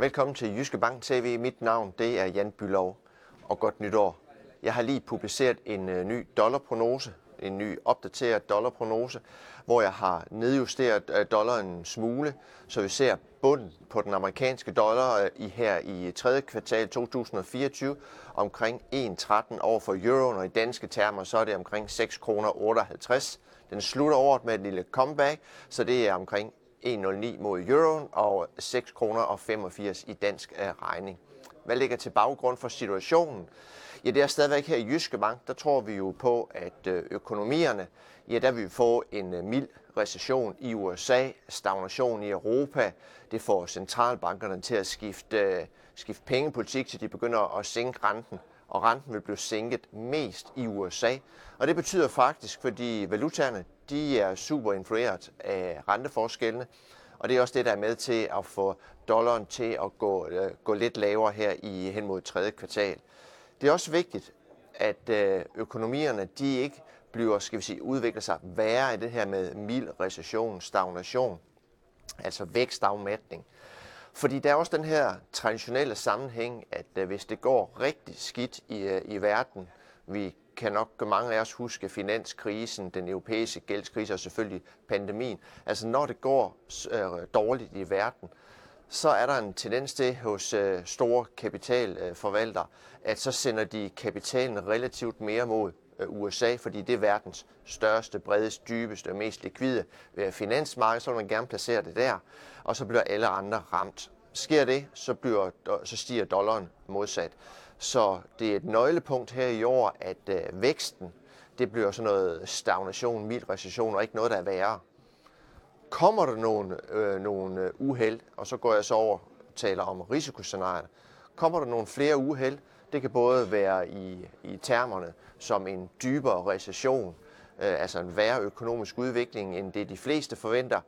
Velkommen til Jyske Bank TV. Mit navn det er Jan Bylov, og godt nytår. Jeg har lige publiceret en øh, ny dollarprognose, en ny opdateret dollarprognose, hvor jeg har nedjusteret øh, dollaren en smule, så vi ser bunden på den amerikanske dollar øh, i her i øh, 3. kvartal 2024 omkring 1,13 over for euroen, og i danske termer så er det omkring 6,58 kroner Den slutter året med et lille comeback, så det er omkring 1,09 mod euroen og 6 kroner og 85 i dansk øh, regning. Hvad ligger til baggrund for situationen? Ja, det er stadigvæk her i Jyske Bank, der tror vi jo på, at øh, økonomierne, ja, der vil vi få en øh, mild recession i USA, stagnation i Europa. Det får centralbankerne til at skifte, skifte pengepolitik, så de begynder at sænke renten og renten vil blive sænket mest i USA. Og det betyder faktisk, fordi valutaerne de er super influeret af renteforskellene, og det er også det, der er med til at få dollaren til at gå, øh, gå lidt lavere her i hen mod tredje kvartal. Det er også vigtigt, at øh, økonomierne de ikke bliver, skal vi sige, udvikler sig værre i det her med mild recession, stagnation, altså vækstafmatning. Fordi der er også den her traditionelle sammenhæng, at øh, hvis det går rigtig skidt i, øh, i verden, vi kan nok mange af os huske finanskrisen, den europæiske gældskrise og selvfølgelig pandemien. Altså når det går øh, dårligt i verden, så er der en tendens til hos øh, store kapitalforvaltere, at så sender de kapitalen relativt mere mod USA, fordi det er verdens største, bredeste, dybeste og mest likvide øh, finansmarked, så vil man gerne placere det der, og så bliver alle andre ramt. Sker det, så, bliver, øh, så stiger dollaren modsat. Så det er et nøglepunkt her i år, at øh, væksten, det bliver sådan noget stagnation, mild recession, og ikke noget, der er værre. Kommer der nogle, øh, nogle uheld, og så går jeg så over og taler om risikoscenarier, kommer der nogle flere uheld, det kan både være i, i termerne som en dybere recession, øh, altså en værre økonomisk udvikling, end det de fleste forventer.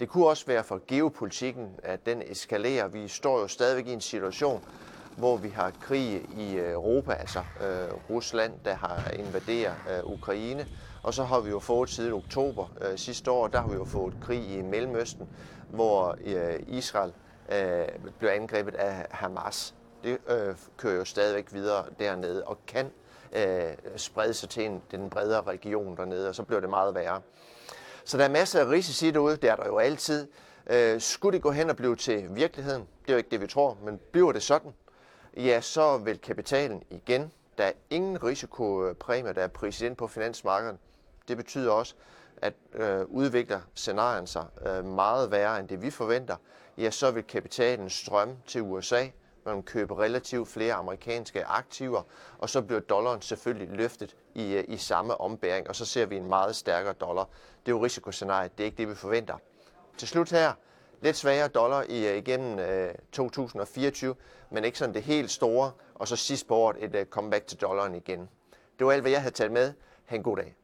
Det kunne også være for geopolitikken, at den eskalerer. Vi står jo stadigvæk i en situation, hvor vi har krig i Europa, altså øh, Rusland, der har invaderet øh, Ukraine. Og så har vi jo fået siden oktober øh, sidste år, der har vi jo fået krig i Mellemøsten, hvor øh, Israel øh, blev angrebet af Hamas. Det øh, kører jo stadigvæk videre dernede og kan øh, sprede sig til en, den bredere region dernede, og så bliver det meget værre. Så der er masser af risici derude, det er der jo altid. Øh, skulle det gå hen og blive til virkeligheden, det er jo ikke det, vi tror, men bliver det sådan, ja, så vil kapitalen igen, der er ingen risikopræmie, der er priset ind på finansmarkedet. Det betyder også, at øh, udvikler scenarien sig øh, meget værre end det vi forventer, ja, så vil kapitalen strømme til USA, man køber relativt flere amerikanske aktiver, og så bliver dollaren selvfølgelig løftet i, øh, i samme ombæring, og så ser vi en meget stærkere dollar. Det er jo risikoscenariet, det er ikke det, vi forventer. Til slut her, lidt svagere dollar i, øh, igennem øh, 2024, men ikke sådan det helt store, og så sidst på året et øh, comeback til dollaren igen. Det var alt, hvad jeg havde taget med. Ha' en god dag.